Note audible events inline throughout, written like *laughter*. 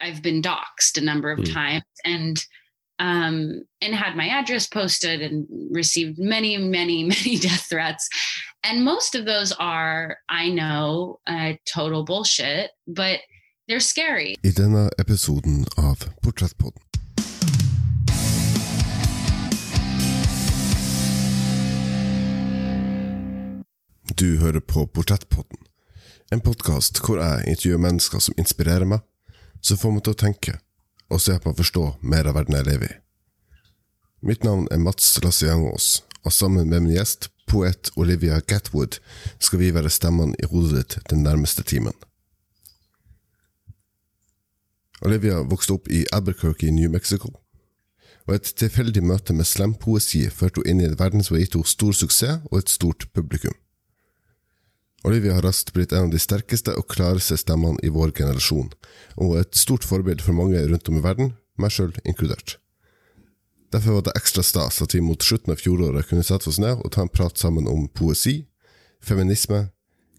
I've been doxxed a number of mm. times and um, and had my address posted and received many, many, *laughs* many death threats. And most of those are, I know, uh, total bullshit, but they're scary. I denne episoden av Portrettpodden. Du hører på Portrettpodden, en podkast hvor jeg intervjuer mennesker som inspirerer meg, som får meg til å tenke og så på å forstå mer av verden jeg lever i. Mitt navn er Mats Lassiangås, og sammen med min gjest, poet Olivia Gatwood, skal vi være stemmene i hodet ditt den nærmeste timen. Olivia vokste opp i Albuquerque i New Mexico, og et tilfeldig møte med slampoesi førte henne inn i en verden som har gitt henne stor suksess og et stort publikum. Olivia har raskt blitt en av de sterkeste og klareste stemmene i vår generasjon, og et stort forbilde for mange rundt om i verden, meg sjøl inkludert. Derfor var det ekstra stas at vi mot slutten av fjoråret kunne sette oss ned og ta en prat sammen om poesi, feminisme,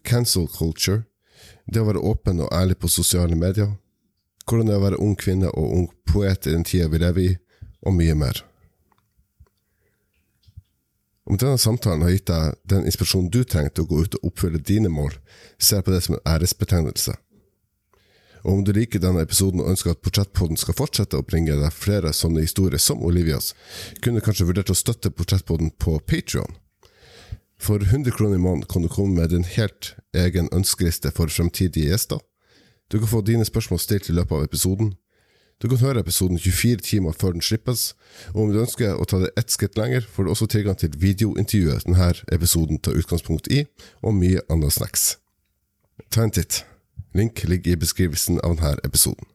cancel culture, det å være åpen og ærlig på sosiale medier, hvordan det er å være ung kvinne og ung poet i den tida vi lever i, og mye mer. Om denne samtalen har gitt deg den inspirasjonen du trenger til å gå ut og oppfylle dine mål, ser jeg på det som en æresbetegnelse. Og om du liker denne episoden og ønsker at Portrettpodden skal fortsette å bringe deg flere sånne historier som Olivias, kunne du kanskje vurdert å støtte Portrettpodden på Patrion. For 100 kroner i måneden kan du komme med din helt egen ønskeliste for fremtidige gjester. Du kan få dine spørsmål stilt i løpet av episoden, du kan høre episoden 24 timer før den slippes, og om du ønsker å ta det ett skritt lenger, får du også tilgang til videointervjuet denne episoden tar utgangspunkt i, og mye annet snacks. Ta en titt. Link ligger i beskrivelsen av denne episoden.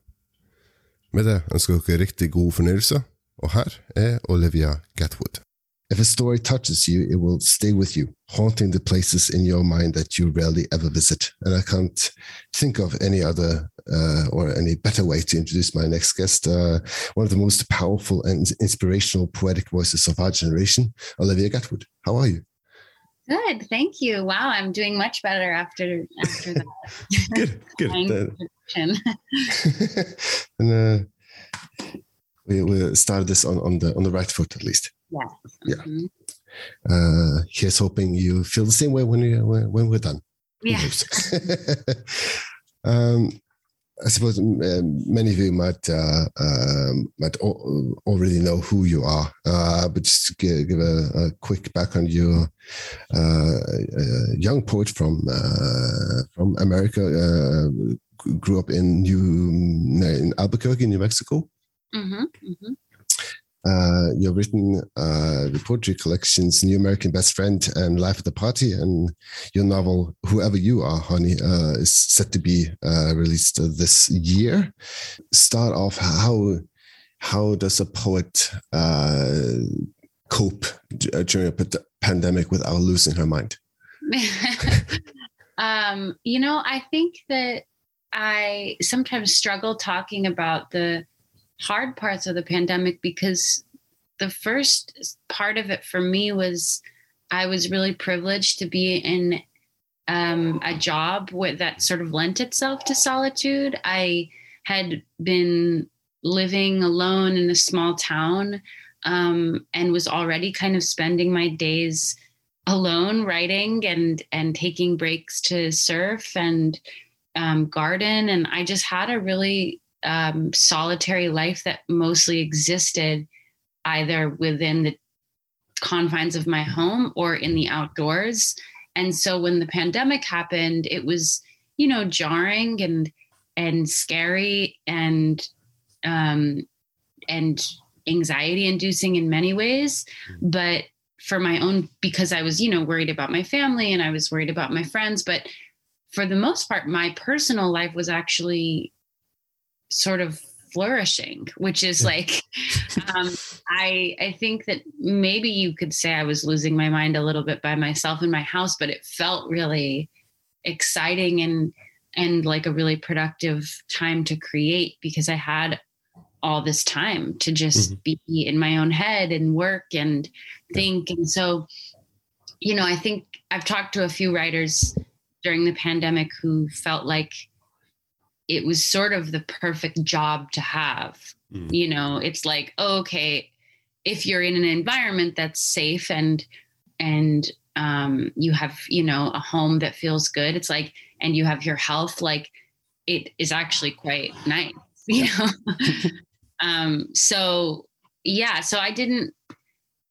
Med det ønsker jeg dere riktig god fornøyelse, og her er Olivia Gatwood. If a story touches you, it will stay with you, haunting the places in your mind that you rarely ever visit. And I can't think of any other uh, or any better way to introduce my next guest. Uh, one of the most powerful and inspirational poetic voices of our generation, Olivia Gatwood. How are you? Good, thank you. Wow, I'm doing much better after after that. *laughs* good, good. *laughs* and uh, we, we started this on, on the on the right foot at least. Yeah. Yeah. Mm-hmm. Uh, here's hoping you feel the same way when you when we're done. Yeah. *laughs* um, I suppose um, many of you might uh, um, might already know who you are, uh, but just give, give a, a, quick background. You're uh, a young poet from uh, from America. Uh, grew up in New in Albuquerque, New Mexico. Mm-hmm, mm-hmm. Uh, you've written uh, poetry collections New American Best Friend and Life of the Party, and your novel Whoever You Are, Honey, uh, is set to be uh, released this year. Start off how how does a poet uh, cope during a pandemic without losing her mind? *laughs* um, you know, I think that I sometimes struggle talking about the hard parts of the pandemic because the first part of it for me was I was really privileged to be in um, a job with, that sort of lent itself to solitude. I had been living alone in a small town um, and was already kind of spending my days alone writing and and taking breaks to surf and um, garden and i just had a really um, solitary life that mostly existed either within the confines of my home or in the outdoors. And so when the pandemic happened, it was, you know, jarring and and scary and um, and anxiety inducing in many ways. But for my own, because I was, you know, worried about my family and I was worried about my friends. But for the most part, my personal life was actually sort of flourishing which is like um, i i think that maybe you could say i was losing my mind a little bit by myself in my house but it felt really exciting and and like a really productive time to create because i had all this time to just mm-hmm. be in my own head and work and think. And so you know i think i've talked to a few writers during the pandemic who felt like it was sort of the perfect job to have. Mm. You know, it's like, oh, okay, if you're in an environment that's safe and and um, you have you know a home that feels good it's like and you have your health like it is actually quite nice *laughs* you know *laughs* um, so yeah so i didn't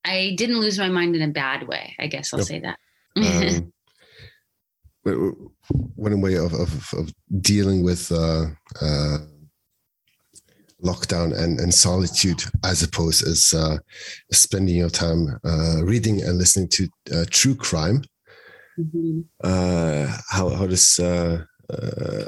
i didn't lose my mind in a bad way i guess i'll yep. say that um, *laughs* one way of, of, of dealing with uh, uh, lockdown and, and solitude as opposed as uh, spending your time uh, reading and listening to uh, true crime. Mm-hmm. Uh, how how does uh, uh,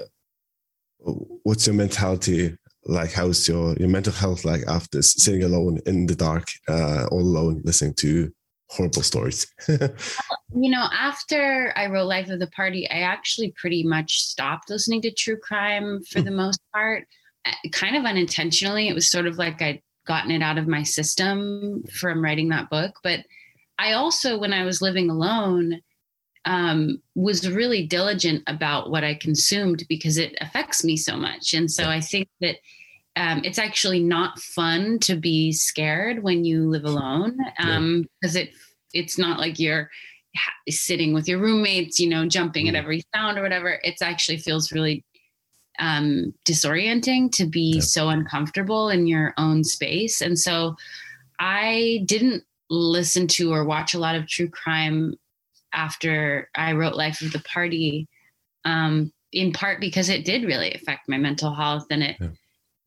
what's your mentality like? How's your your mental health like after sitting alone in the dark, all alone, listening to horrible stories? *laughs* you know, after I wrote Life of the Party, I actually pretty much stopped listening to true crime for mm. the most part kind of unintentionally. It was sort of like I'd gotten it out of my system from writing that book. But I also, when I was living alone, um, was really diligent about what I consumed because it affects me so much. And so I think that um, it's actually not fun to be scared when you live alone because um, it it's not like you're sitting with your roommates, you know, jumping mm. at every sound or whatever. It actually feels really um, disorienting to be yeah. so uncomfortable in your own space. And so I didn't listen to or watch a lot of true crime after I wrote Life of the Party, um, in part because it did really affect my mental health and it. Yeah.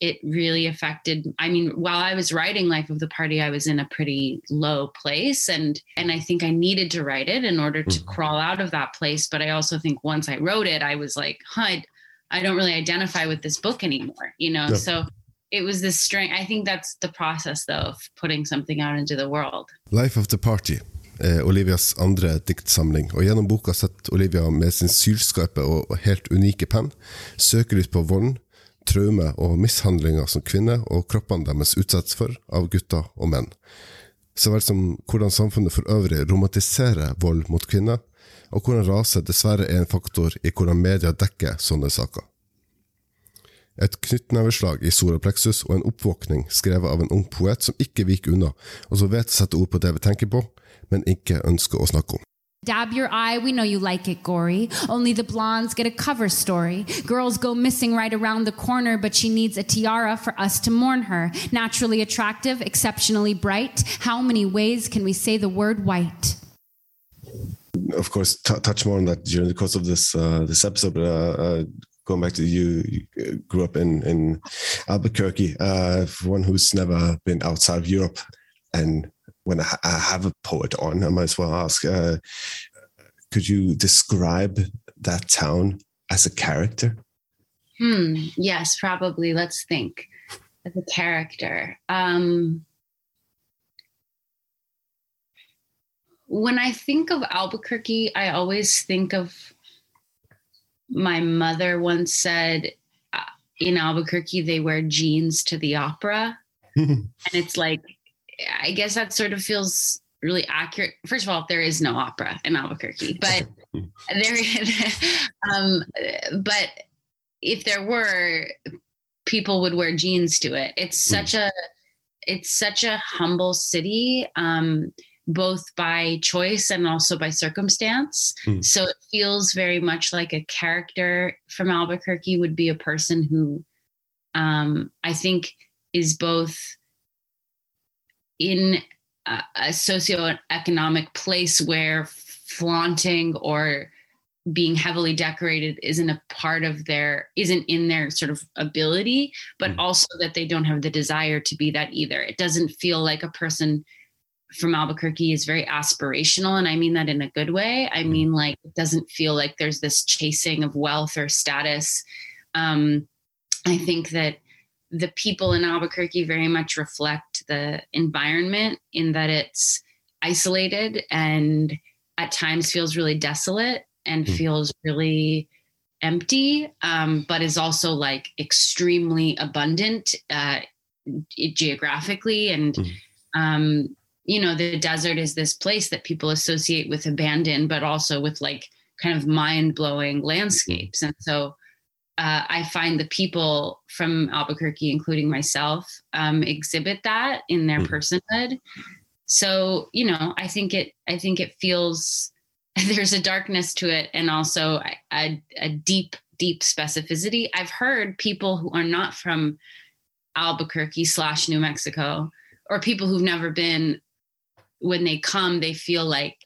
It really affected. I mean, while I was writing Life of the Party, I was in a pretty low place, and and I think I needed to write it in order to mm-hmm. crawl out of that place. But I also think once I wrote it, I was like, huh, I don't really identify with this book anymore, you know? So it was this strength. I think that's the process though of putting something out into the world. Life of the Party er Olivias andre diktsamling, og gjennom boka setter Olivia med sin sylskarpe og helt unike penn søkelys på vold, traume og mishandlinger som kvinner og kroppene deres utsettes for av gutter og menn, så vel som hvordan samfunnet for øvrig romantiserer vold mot kvinner, og hvordan rase dessverre er en faktor i hvordan media dekker sånne saker. Et knyttneveslag i soraplexus og en oppvåkning skrevet av en ung poet som ikke viker unna, og som vet å sette ord på det vi tenker på, men ikke ønsker å snakke om. Dab your eye, we know you like it gory. Only the blondes get a cover story. Girls go missing right around the corner, but she needs a tiara for us to mourn her. Naturally attractive, exceptionally bright. How many ways can we say the word white? of course, t- touch more on that during the course of this uh, this episode. But uh, uh, going back to you, you, grew up in in Albuquerque. Uh, for one who's never been outside of Europe, and when I, I have a poet on, I might as well ask: uh, Could you describe that town as a character? Hmm. Yes, probably. Let's think. As a character. Um, when I think of Albuquerque, I always think of my mother once said uh, in Albuquerque, they wear jeans to the opera. *laughs* and it's like, I guess that sort of feels really accurate. First of all, there is no opera in Albuquerque, but *laughs* there, *laughs* um, but if there were, people would wear jeans to it. It's hmm. such a, it's such a humble city. Um, both by choice and also by circumstance. Mm. So it feels very much like a character from Albuquerque would be a person who um, I think is both in a, a socioeconomic place where flaunting or being heavily decorated isn't a part of their isn't in their sort of ability but mm. also that they don't have the desire to be that either it doesn't feel like a person from Albuquerque is very aspirational. And I mean that in a good way. I mm-hmm. mean, like, it doesn't feel like there's this chasing of wealth or status. Um, I think that the people in Albuquerque very much reflect the environment in that it's isolated and at times feels really desolate and mm. feels really empty, um, but is also like extremely abundant uh, geographically and. Mm. Um, you know the desert is this place that people associate with abandon but also with like kind of mind-blowing landscapes and so uh, I find the people from Albuquerque, including myself, um, exhibit that in their Mhm. personhood. So you know, I think it. I think it feels *laughs* there's a darkness to it, and also a, a, a deep, deep specificity. I've heard people who are not from Albuquerque slash New Mexico, or people who've never been, when they come, they feel like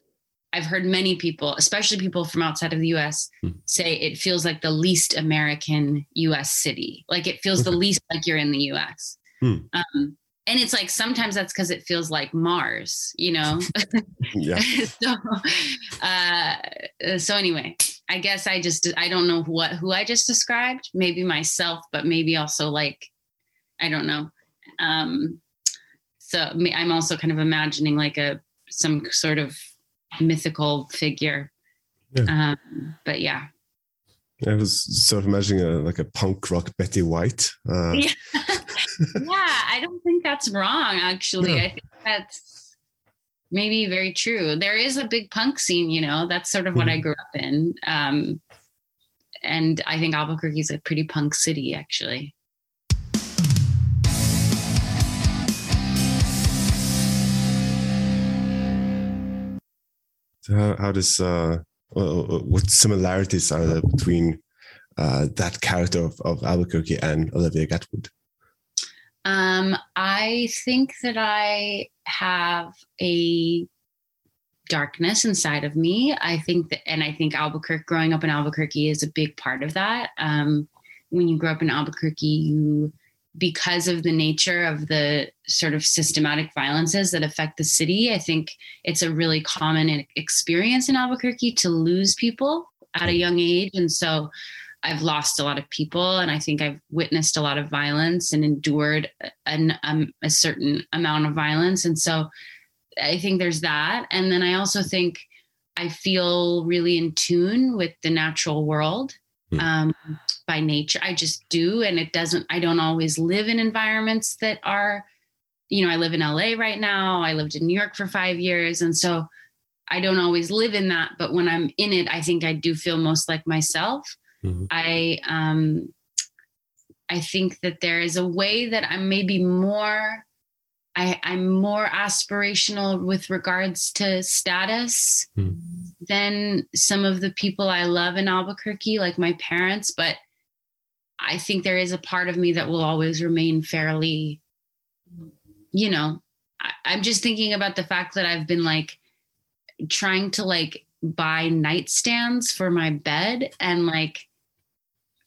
I've heard many people, especially people from outside of the US, Hmm. say it feels like the least American US city. Like it feels the least like you're in the US. Hmm. Um, and it's like sometimes that's because it feels like Mars, you know? *laughs* *laughs* Yeah. so, uh, so anyway, I guess I just I don't know what who I just described. Maybe myself, but maybe also like I don't know. Um, so I'm also kind of imagining like a some sort of mythical figure. Yeah. Um, but yeah, I was sort of imagining a, like a punk rock Betty White. Uh, Yeah. *laughs* yeah, I don't think that's wrong. Actually, Yeah. I think that's maybe very true. There is a big punk scene, you know. That's sort of what I Mhm. grew up in, um, and I think Albuquerque is a pretty punk city, actually. How, how does uh, uh, what similarities are there between uh, that character of, of Albuquerque and Olivia Gatwood? Um, I think that I have a darkness inside of me. I think that, and I think Albuquerque, growing up in Albuquerque is a big part of that. Um, when you grow up in Albuquerque, you, because of the nature of the sort of systematic violences that affect the city, I think it's a really common experience in Albuquerque to lose people at a young age. And so I've lost a lot of people, and I think I've witnessed a lot of violence and endured an, um, a certain amount of violence. And so I think there's that. And then I also think I feel really in tune with the natural world Hmm. um, by nature. I just do. And it doesn't, I don't always live in environments that are, you know, I live in LA right now. I lived in New York for five years. And so I don't always live in that. But when I'm in it, I think I do feel most like myself. Mhm. I, um, I think that there is a way that I'm maybe more I, I'm more aspirational with regards to status Hmm. Than some of the people I love in Albuquerque, like my parents. But I think there is a part of me that will always remain fairly, you know, I, I'm just thinking about the fact that I've been like trying to like buy nightstands for my bed and like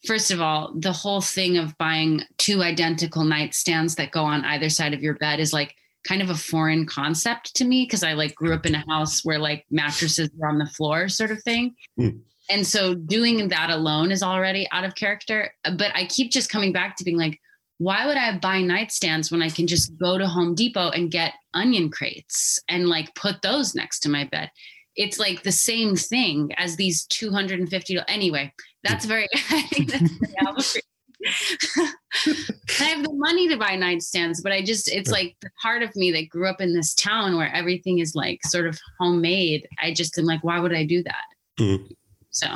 first of all, the whole thing of buying two identical nightstands that go on either side of your bed is like kind of a foreign concept to me because I like grew up in a house where like mattresses were on the floor, sort of thing. Mm. And so doing that alone is already out of character. But I keep just coming back to being like, why would I buy nightstands when I can just go to Home Depot and get onion crates and like put those next to my bed? It's like the same thing as these 250. Anyway, that's very, *laughs* I think that's *laughs* very. I have the money to buy nightstands, but I just, it's like the part of me that grew up in this town where everything is like sort of homemade. I just am like, why would I do that? Mhm. So,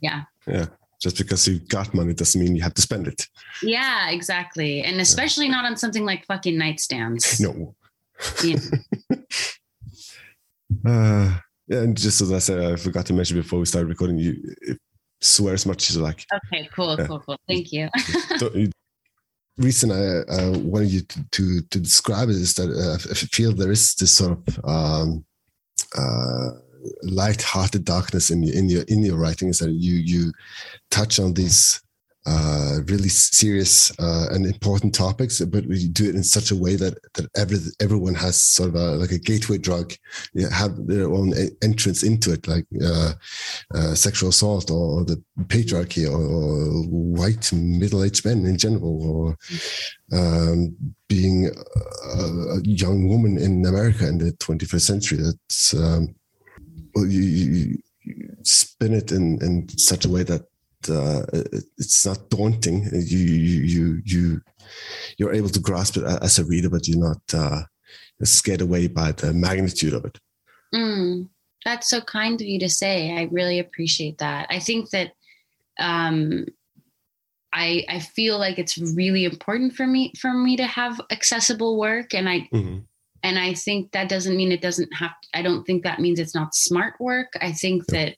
yeah. Yeah. Just because you've got money doesn't mean you have to spend it. Yeah, exactly. And especially not on something like fucking nightstands. *laughs* No. Yeah. *laughs* Uh, yeah, and just as I said, I forgot to mention before we started recording, you swear as much as you like. Okay, cool, Yeah. cool, cool. Thank you. *laughs* Reason I uh, wanted you to, to, to describe it is that uh, I feel there is this sort of um, uh, light-hearted darkness in your in your in your writing. Is that you you touch on these uh, really serious uh, and important topics, but we do it in such a way that that every, everyone has sort of a, like a gateway drug, you have their own entrance into it, like uh, uh, sexual assault or, the patriarchy or, or white middle-aged men in general, or um, being a, a young woman in America in the 21st century. That's um, well, you, you spin it in, in such a way that uh, it's not daunting. You you you you you're able to grasp it as a reader, but you're not uh, scared away by the magnitude of it. Mm, that's so kind of you to say. I really appreciate that. I think that um, I I feel like it's really important for me for me to have accessible work and I Mhm. and I think that doesn't mean it doesn't have I don't think that means it's not smart work. I think that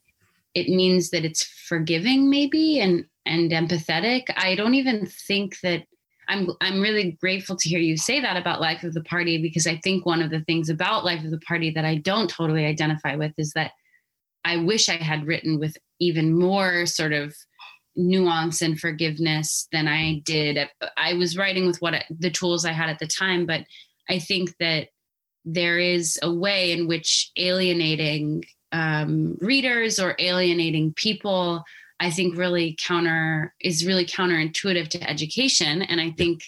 it means that it's forgiving maybe and and empathetic. I don't even think that I'm I'm really grateful to hear you say that about Life of the Party because I think one of the things about Life of the Party that I don't totally identify with is that I wish I had written with even more sort of nuance and forgiveness than I did. I was writing with what the tools I had at the time, but I think that there is a way in which alienating um, readers or alienating people, I think, really counter is really counterintuitive to education, and I think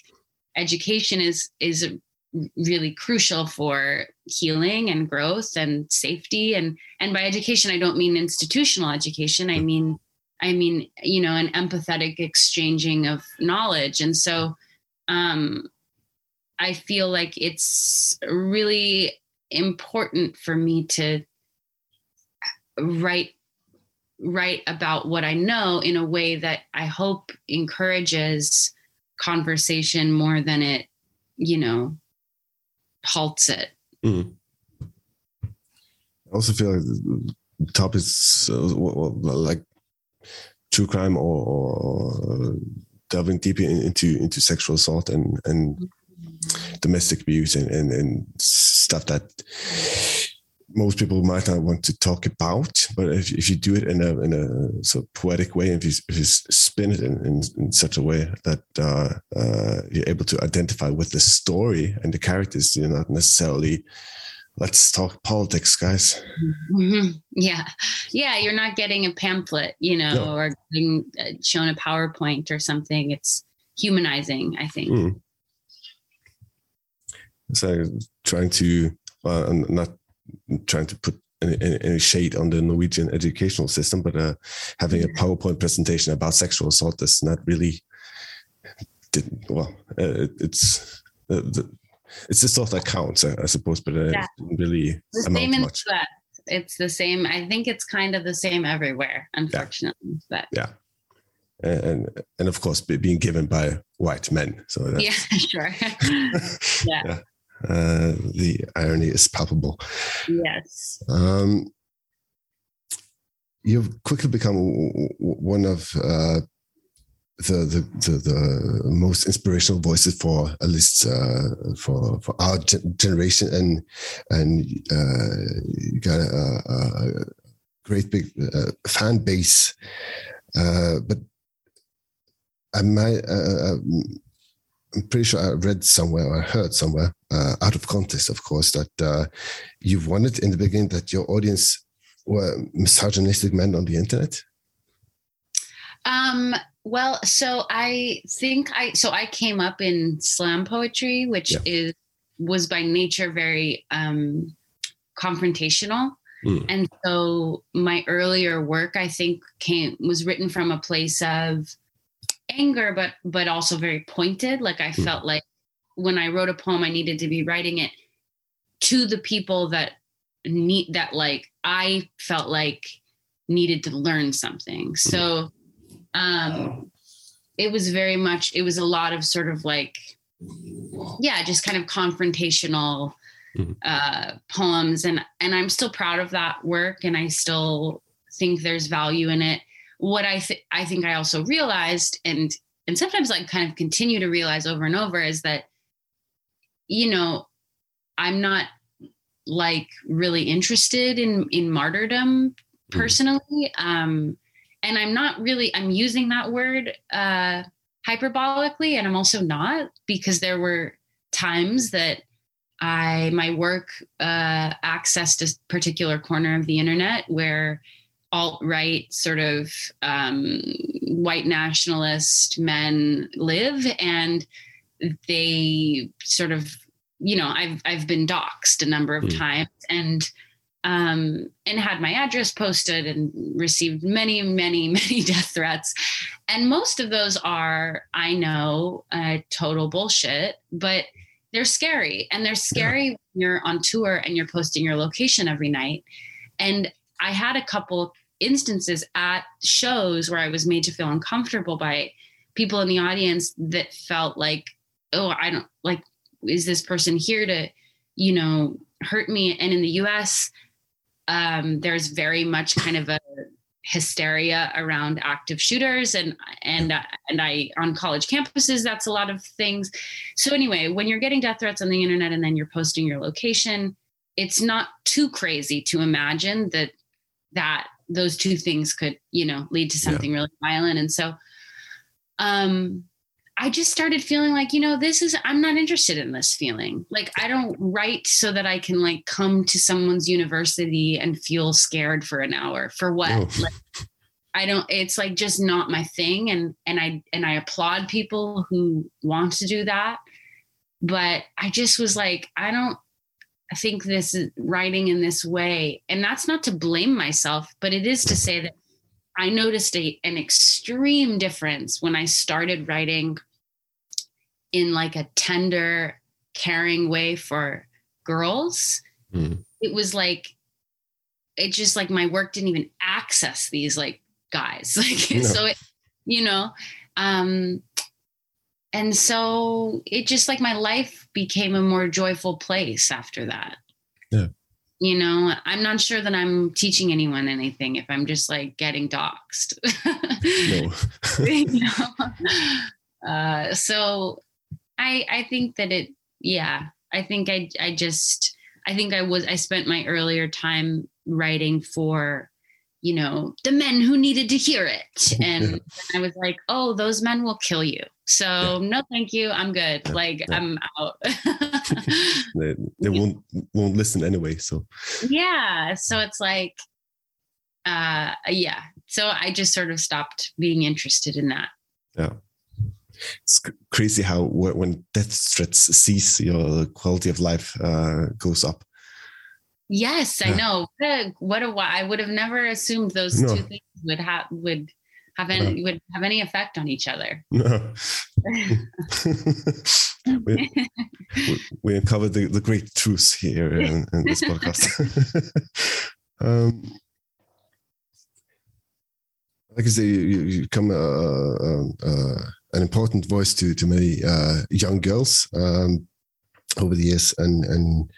education is is really crucial for healing and growth and safety. And and by education i don't mean institutional education. I mean i mean you know an empathetic exchanging of knowledge. And so um i feel like it's really important for me to write write about what i know in a way that i hope encourages conversation more than it you know halts it Mhm. I also feel like the topics uh, well, well, like true crime or, or delving deeper in- into into sexual assault and and domestic abuse and, and and stuff that most people might not want to talk about but if, if you do it in a in a sort of poetic way if you, if you spin it in, in, in such a way that uh, uh, you're able to identify with the story and the characters you're not necessarily let's talk politics guys Mhm. Yeah. Yeah. You're not getting a pamphlet, you know, No. or being uh, shown a PowerPoint or something. It's humanizing, I think. Mm. so trying to uh, not trying to put any, any, shade on the Norwegian educational system, but uh, having a PowerPoint presentation about sexual assault is not really did, well. Uh, it's uh, the, it's the stuff that counts, I, I suppose, but uh, Yeah. it really The amount same much. It's the same. I think it's kind of the same everywhere, unfortunately. But And and of course, being given by white men. So *laughs* that's, *laughs* yeah, sure. *laughs* Yeah. Uh, the irony is palpable. yes. Um, you've quickly become one of uh, the, the, the the most inspirational voices for at least uh, for for our gen- generation, and and uh, you got a, a, a great big uh, fan base. Uh, but I might. I'm pretty sure I read somewhere or I heard somewhere, uh, out of context, of course, that uh, you wanted in the beginning that your audience were misogynistic men on the internet. Um, well, so I think I so I came up in slam poetry, which Yeah. is was by nature very um confrontational. Mm. And so my earlier work I think came was written from a place of anger but but also very pointed. Like I Mm. felt like when I wrote a poem I needed to be writing it to the people that need that like I felt like needed to learn something. So um it was very much it was a lot of sort of like yeah just kind of confrontational Mhm. uh poems and and i'm still proud of that work and i still think there's value in it what i th- i think i also realized and and sometimes like kind of continue to realize over and over is that you know i'm not like really interested in in martyrdom personally um and i'm not really i'm using that word uh hyperbolically and i'm also not because there were times that i my work uh accessed a particular corner of the internet where alt-right sort of um white nationalist men live and they sort of you know i've i've been doxxed a number of Mm. times and um, and had my address posted and received many, many, *laughs* many death threats. And most of those are, I know, uh, total bullshit, but they're scary. And they're scary when you're on tour and you're posting your location every night. And I had a couple instances at shows where I was made to feel uncomfortable by people in the audience that felt like, oh, I don't like, is this person here to, you know, hurt me? And in the US, um, there's very much kind of a hysteria around active shooters and and and I on college campuses that's a lot of things. So anyway, when you're getting death threats on the internet and then you're posting your location, it's not too crazy to imagine that that those two things could, you know, lead to something yeah. really violent and so um I just started feeling like, you know, this is, I'm not interested in this feeling. Like, I don't write so that I can like come to someone's university and feel scared for an hour. For what? Oh. Like, I don't, it's like just not my thing. And, and I, and I applaud people who want to do that. But I just was like, I don't, I think this writing in this way. And that's not to blame myself, but it is to say that I noticed a, an extreme difference when I started writing in like a tender, caring way for girls. Mm. It was like, it just like my work didn't even access these like guys. *laughs* Like, no. so it, you know, um, and so it just like my life became a more joyful place after that. Yeah you know i'm not sure that i'm teaching anyone anything if i'm just like getting doxxed *laughs* you know? uh, so i i think that it yeah i think i i just i think i was i spent my earlier time writing for you know the men who needed to hear it *laughs* and i was like oh those men will kill you so yeah. no, thank you. I'm good. Yeah. Like yeah. I'm out. *laughs* they, they *laughs* won't won't listen anyway. So yeah. So it's like, uh, yeah. So I just sort of stopped being interested in that. Yeah. It's crazy how when death threats cease, your quality of life uh, goes up. Yes, I know. What a I would have never assumed those no. two things would have would have any would have any effect on each other. No. *laughs* we, we uncovered the, the great truths here in, in this podcast. *laughs* um, like I say, you, you become a, a, a, an important voice to to many uh, young girls um, over the years, and and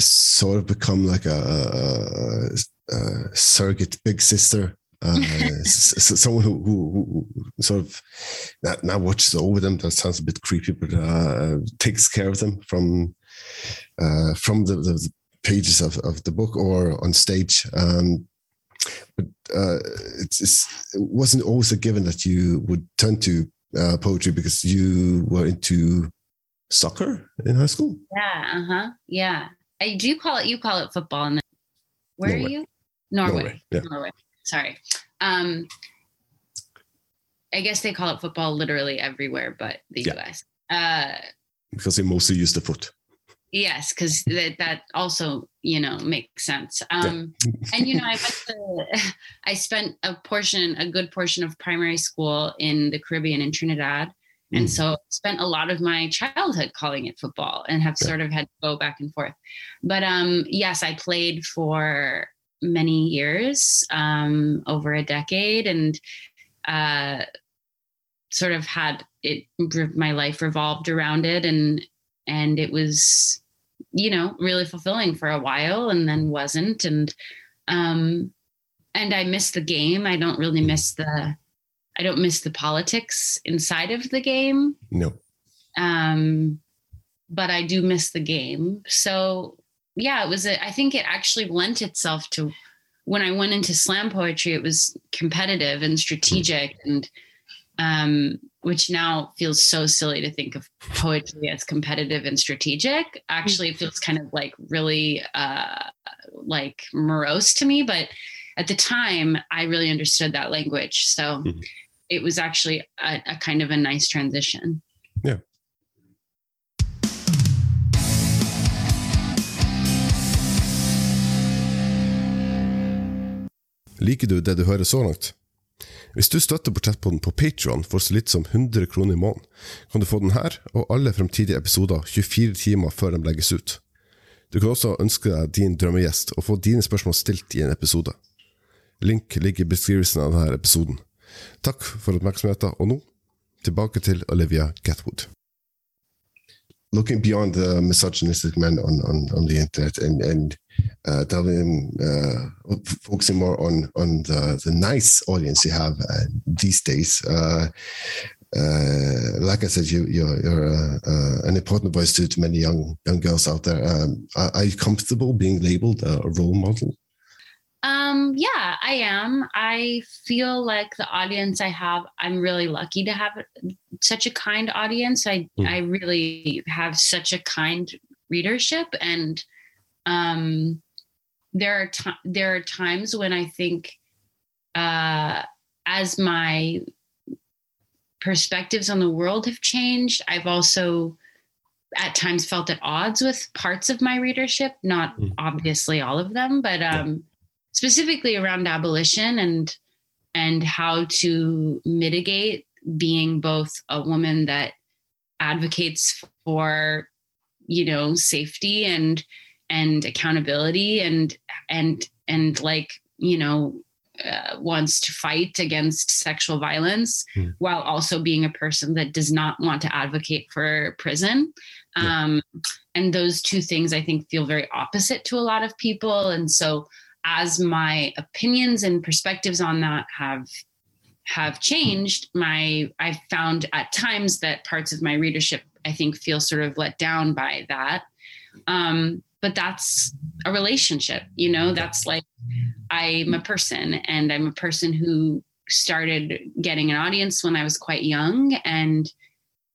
sort of become like a, a surrogate big sister uh, *laughs* someone who, who, who, sort of not, not, watches over them. That sounds a bit creepy, but uh, takes care of them from uh, from the, the, pages of, of the book or on stage. Um, but uh, it's, it's, it wasn't always a given that you would turn to uh, poetry because you were into soccer in high school. Yeah. Uh huh. Yeah. I do call it. You call it football. And where Norway. are you? Norway. Norway. Yeah. Norway sorry. Um, I guess they call it football literally everywhere, but the yeah. US. Uh, because they mostly use the foot. Yes, because that, that also you know makes sense. Um, yeah. *laughs* and you know, I to, *laughs* I spent a portion, a good portion of primary school in the Caribbean in Trinidad, and mm. so spent a lot of my childhood calling it football, and have yeah. sort of had to go back and forth. But um, yes, I played for many years, um, over a decade, and uh, sort of had it. My life revolved around it, and and it was, you know, really fulfilling for a while, and then wasn't, and um, and I miss the game. I don't really miss the. I don't miss the politics inside of the game. No. Um, but I do miss the game. So yeah, it was, a, I think it actually lent itself to when I went into slam poetry, it was competitive and strategic and, um, which now feels so silly to think of poetry as competitive and strategic. Actually, it feels kind of like really uh, like morose to me. But at the time, I really understood that language. So mm-hmm. It was actually a, a kind of a nice transition. Yeah. Liker du det du hører så langt? Hvis du støtter Portrettpodden på Patron for så litt som 100 kroner i måneden, kan du få den her og alle fremtidige episoder 24 timer før de legges ut. Du kan også ønske deg din drømmegjest og få dine spørsmål stilt i en episode. Link ligger i beskrivelsen av denne episoden. Takk for oppmerksomheten, og nå Tilbake til Olivia Gatwood. looking beyond the misogynistic men on, on, on the internet and and uh, delving, uh, focusing more on on the, the nice audience you have uh, these days. Uh, uh, like I said, you, you're, you're uh, an important voice to, to, many young young girls out there. Um, are, are, you comfortable being labeled a role model? Um, yeah, I am. I feel like the audience I have, I'm really lucky to have such a kind audience. I mm. I really have such a kind readership, and um, there are t- there are times when I think, uh, as my perspectives on the world have changed, I've also at times felt at odds with parts of my readership. Not mm. obviously all of them, but um specifically around abolition and and how to mitigate being both a woman that advocates for you know safety and and accountability and and and like you know uh, wants to fight against sexual violence mm. while also being a person that does not want to advocate for prison yeah. um, and those two things i think feel very opposite to a lot of people and so as my opinions and perspectives on that have have changed my i've found at times that parts of my readership i think feel sort of let down by that. Um, but that's a relationship you know that's like i'm a person and i'm a person who started getting an audience when i was quite young and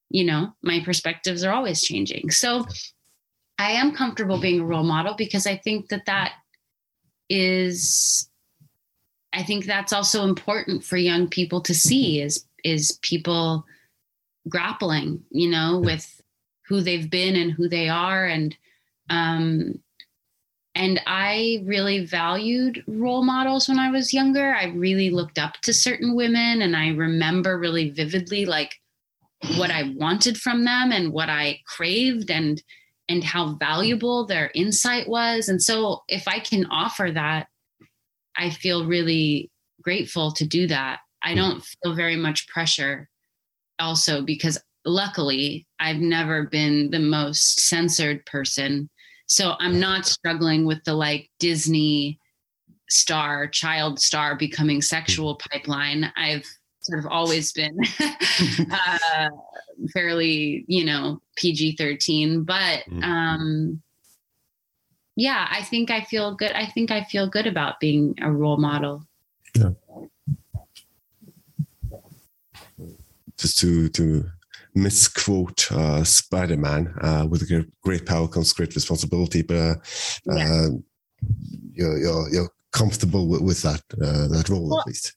you know my perspectives are always changing. So i am comfortable being a role model because i think that that is I think that's also important for young people to see is is people grappling, you know, with who they've been and who they are. And um and I really valued role models when I was younger. I really looked up to certain women and I remember really vividly like what I wanted from them and what I craved. And and how valuable their insight was. And so if I can offer that, I feel really grateful to do that. I hmm. don't feel very much pressure also because luckily I've never been the most censored person. So I'm not struggling with the like Disney star, child star becoming sexual pipeline. I've sort of always been *laughs* *laughs* uh, fairly, you know, PG 13. But mm-hmm. um, yeah, I think I feel good. I think I feel good about being a role model. Yeah. Just to, to misquote uh, Spider Man, uh, with great power comes great responsibility, but uh, yeah. Uh, you're, you're, you're comfortable with, with that, uh, that role well, at least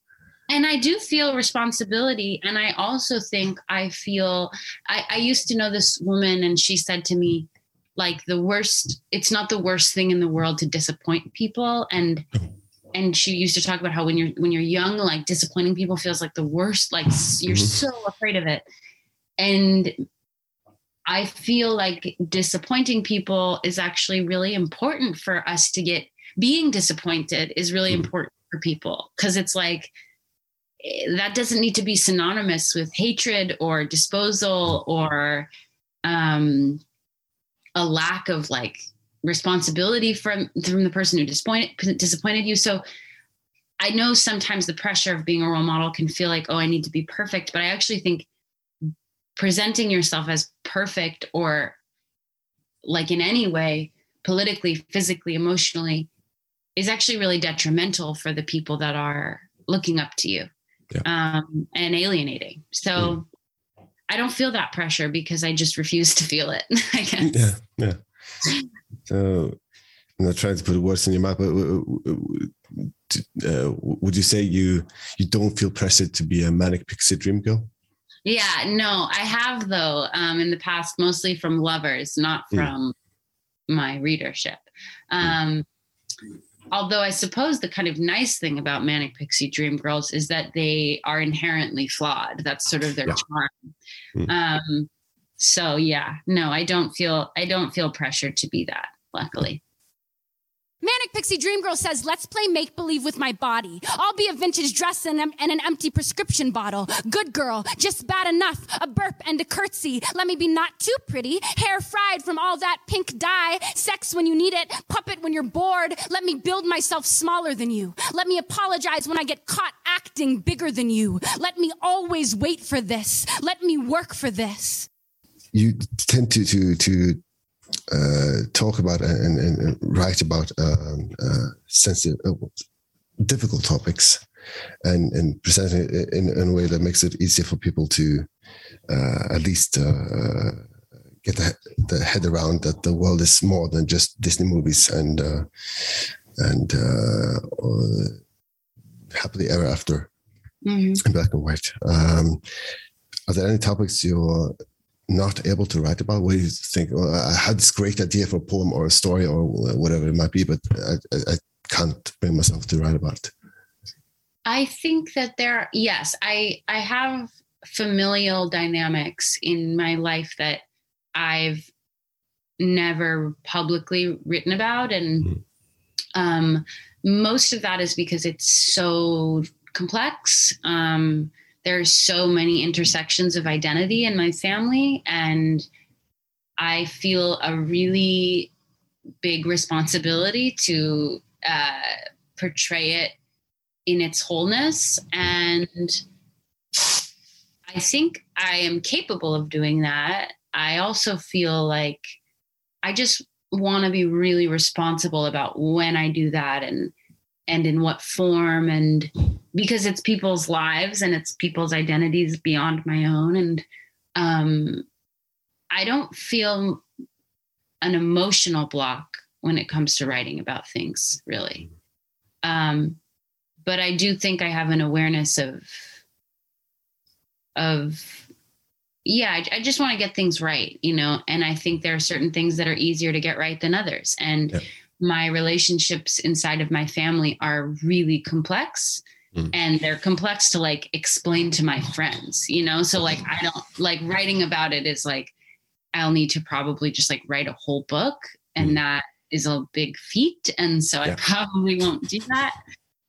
and i do feel responsibility and i also think i feel I, I, used to know this woman and she said to me like the worst it's not the worst thing in the world to disappoint people and and she used to talk about how when you're when you're young like disappointing people feels like the worst like you're mm-hmm. so afraid of it and i feel like disappointing people is actually really important for us to get being disappointed is really mm-hmm. important for people because it's like that doesn't need to be synonymous with hatred or disposal or um, a lack of like responsibility from from the person who disappointed disappointed you. So I know sometimes the pressure of being a role model can feel like, oh, I need to be perfect, but I actually think presenting yourself as perfect or like in any way, politically, physically, emotionally, is actually really detrimental for the people that are looking up to you yeah. um, and alienating. So mm. I don't feel that pressure because I just refuse to feel it. *laughs* I guess. Yeah, yeah. So I'm not trying to put words in your mouth, but uh, would you say you you don't feel pressured to be a manic pixie dream girl? Yeah, no, I have though um, in the past, mostly from lovers, not hmm. from mm. my readership. Hmm. Um, mm although I suppose the kind of nice thing about Manic Pixie Dream Girls is that they are inherently flawed. That's sort of their yeah. charm. Mm. Um, so yeah, no, I don't feel I don't feel pressured to be that. Luckily. Manic Pixie Dream Girl says, let's play make believe with my body. I'll be a vintage dress and, um, and, an empty prescription bottle. Good girl, just bad enough. A burp and a curtsy. Let me be not too pretty. Hair fried from all that pink dye. Sex when you need it. Puppet when you're bored. Let me build myself smaller than you. Let me apologize when I get caught acting bigger than you. Let me always wait for this. Let me work for this. You tend to, to, to uh, talk about and, and, and write about um, uh, sensitive, uh, difficult topics, and and present it in, in, a way that makes it easier for people to uh, at least uh, get the, the, head around that the world is more than just Disney movies and uh, and happily ever after mm-hmm. in black and white. Um, are there any topics you're not able to write about? Where you think, well, I had this great idea for a poem or a story or whatever it might be, but I, I can't bring myself to write about it. I think that there, yes, I I have familial dynamics in my life that I've never publicly written about, and mm. um, most of that is because it's so complex. Um, there's so many intersections of identity in my family and i feel a really big responsibility to uh, portray it in its wholeness. And i think i am capable of doing that. I also feel like i just want to be really responsible about when i do that and and in what form and because it's people's lives and it's people's identities beyond my own. And um, i don't feel an emotional block when it comes to writing about things really. Um, but i do think i have an awareness of of yeah I, I just want to get things right you know and i think there are certain things that are easier to get right than others. And yeah. my relationships inside of my family are really complex mm. and they're complex to like explain to my friends you know so like i don't like writing about it is like i'll need to probably just like write a whole book and mm. that is a big feat and so yeah. i probably won't do that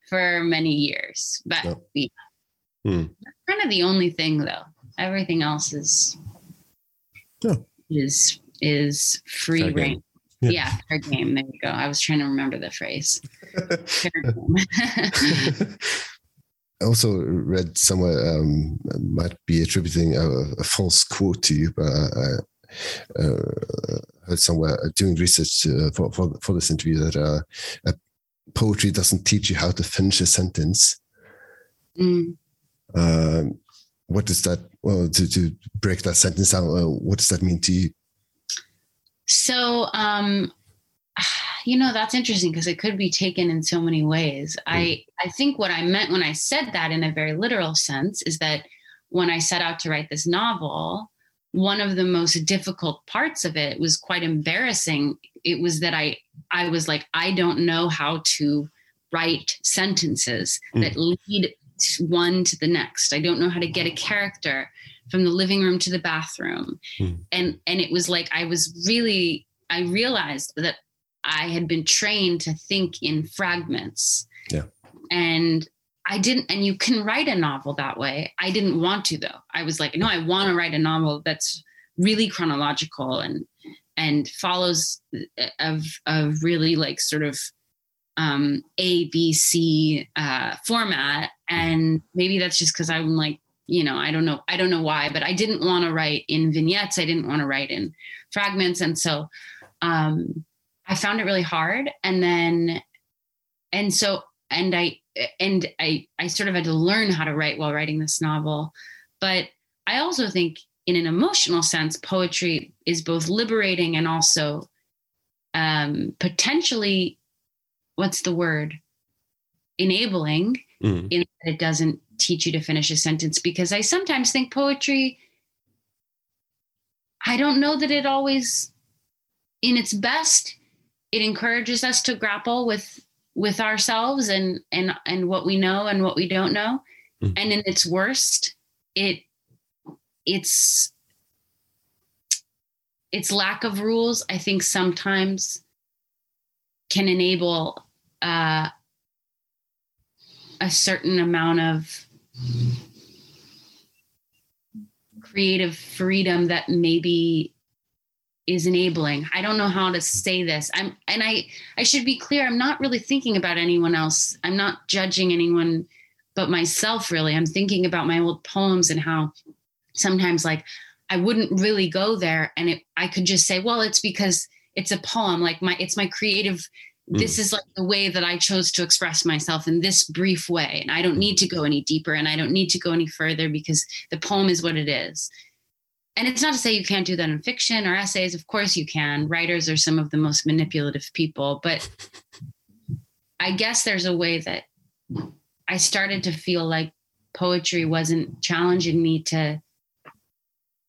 for many years but no. yeah. mm. kind of the only thing though everything else is yeah. is is free rein yeah. yeah, fair game. There you go. I was trying to remember the phrase. *laughs* *laughs* I also read somewhere um, might be attributing a, a, false quote to you, but I, uh, heard somewhere doing research uh, for, for, for this interview that uh, poetry doesn't teach you how to finish a sentence. Mm. Um, what does that? Well, to, to break that sentence down, uh, what does that mean to you? So, um, *sighs* you know, that's interesting because it could be taken in so many ways. Mm. I, I think what I meant when I said that in a very literal sense is that when I set out to write this novel, one of the most difficult parts of it was quite embarrassing. It was that I, I was like, I don't know how to write sentences mm. that lead one to the next. I don't know how to get a character from the living room to the bathroom hmm. and and it was like i was really i realized that i had been trained to think in fragments. Yeah. And i didn't and you can write a novel that way. I didn't want to though. I was like no i want to write a novel that's really chronological and and follows of of really like sort of um, A B C uh, format, and maybe that's just because I'm like you know i don't know i don't know why but i didn't want to write in vignettes. I didn't want to write in fragments. And so um i found it really hard and then and so and i and i i sort of had to learn how to write while writing this novel but i also think in an emotional sense poetry is both liberating and also um potentially what's the word enabling mm. in that it doesn't teach you to finish a sentence because I sometimes think poetry, I don't know that it always, in its best, it encourages us to grapple with with ourselves and and and what we know and what we don't know mm. and in its worst it it's its lack of rules i think sometimes can enable uh, a certain amount of creative freedom that maybe is enabling. I don't know how to say this. I'm and i i should be clear i'm not really thinking about anyone else. I'm not judging anyone but myself really. I'm thinking about my old poems and how sometimes like i wouldn't really go there and it, i could just say well it's because it's a poem like my it's my creative hmm. this is like the way that I chose to express myself in this brief way. And I don't need to go any deeper and I don't need to go any further because the poem is what it is. And it's not to say you can't do that in fiction or essays. Of course you can. Writers are some of the most manipulative people. But I guess there's a way that I started to feel like poetry wasn't challenging me to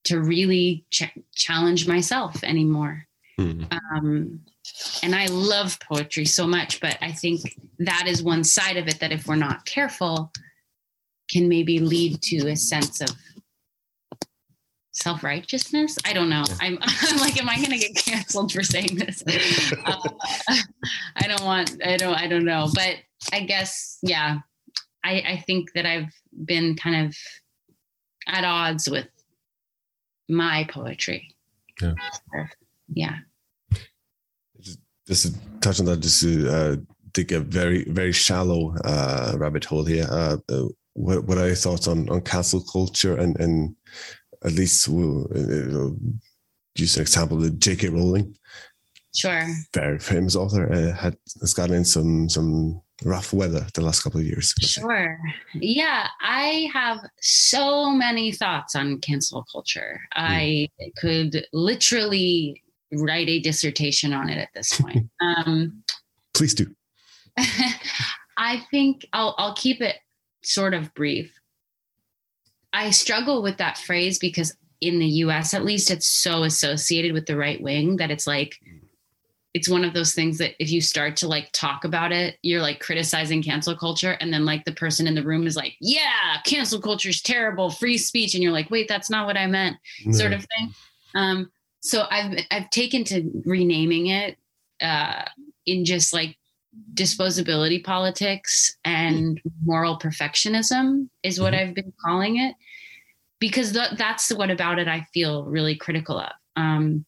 to really ch- challenge myself anymore. Mm. Um, and I love poetry so much, but I think that is one side of it that if we're not careful, can maybe lead to a sense of self righteousness. I don't know. I'm, *laughs* I'm like, am I going to get canceled for saying this? *laughs* Uh, I don't want. I don't. I don't know. But I guess, yeah. I, I think that I've been kind of at odds with my poetry. Yeah. Yeah. just to touch on that, just to uh, dig a very very shallow uh, rabbit hole here. Uh, uh, what what are your thoughts on on cancel culture and and at least we'll uh, use an example the J.K. Rowling, Sure. very famous author, uh, had has gotten in some some rough weather the last couple of years. Sure. Yeah, I have so many thoughts on cancel culture. I could literally write a dissertation on it at this point. *laughs* um, Please do. *laughs* I think I'll I'll keep it sort of brief. I struggle with that phrase because in the US at least it's so associated with the right wing that it's like it's one of those things that if you start to like talk about it, you're like criticizing cancel culture and then like the person in the room is like, "Yeah, cancel culture is terrible, free speech." And you're like, "Wait, that's not what I meant." sort of thing. Um, so I've I've taken to renaming it uh, in just like disposability politics and moral perfectionism is what I've been calling it because th- that's the what about it I feel really critical of. Um,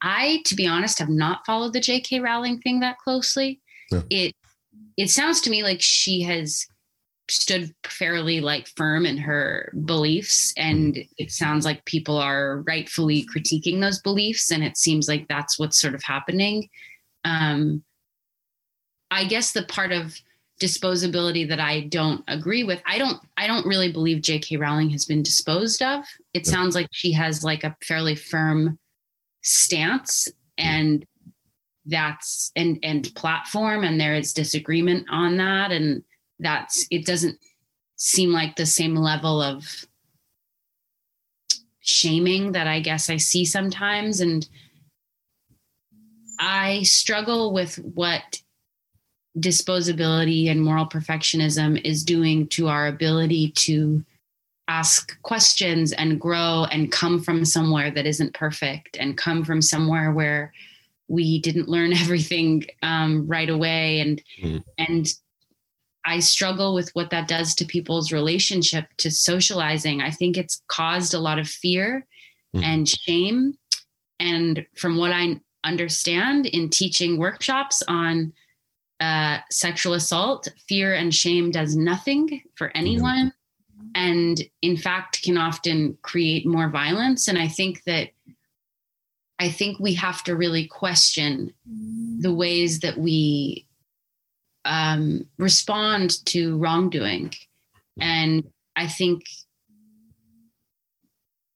I, to be honest, have not followed the J.K. Rowling thing that closely. It it sounds to me like she has stood fairly like firm in her beliefs and it sounds like people are rightfully critiquing those beliefs and it seems like that's what's sort of happening um i guess the part of disposability that i don't agree with i don't i don't really believe jk rowling has been disposed of. It sounds like she has like a fairly firm stance and that's and and platform and there is disagreement on that. And that's it doesn't seem like the same level of shaming that I guess I see sometimes. And I struggle with what disposability and moral perfectionism is doing to our ability to ask questions and grow and come from somewhere that isn't perfect and come from somewhere where we didn't learn *laughs* everything um, right away and Mhm. and I struggle with what that does to people's relationship to socializing. I think it's caused a lot of fear Mhm. and shame. And from what I understand in teaching workshops on uh, sexual assault, fear and shame does nothing for anyone. And in fact, can often create more violence. And I think that I think we have to really question the ways that we um, respond to wrongdoing. And I think,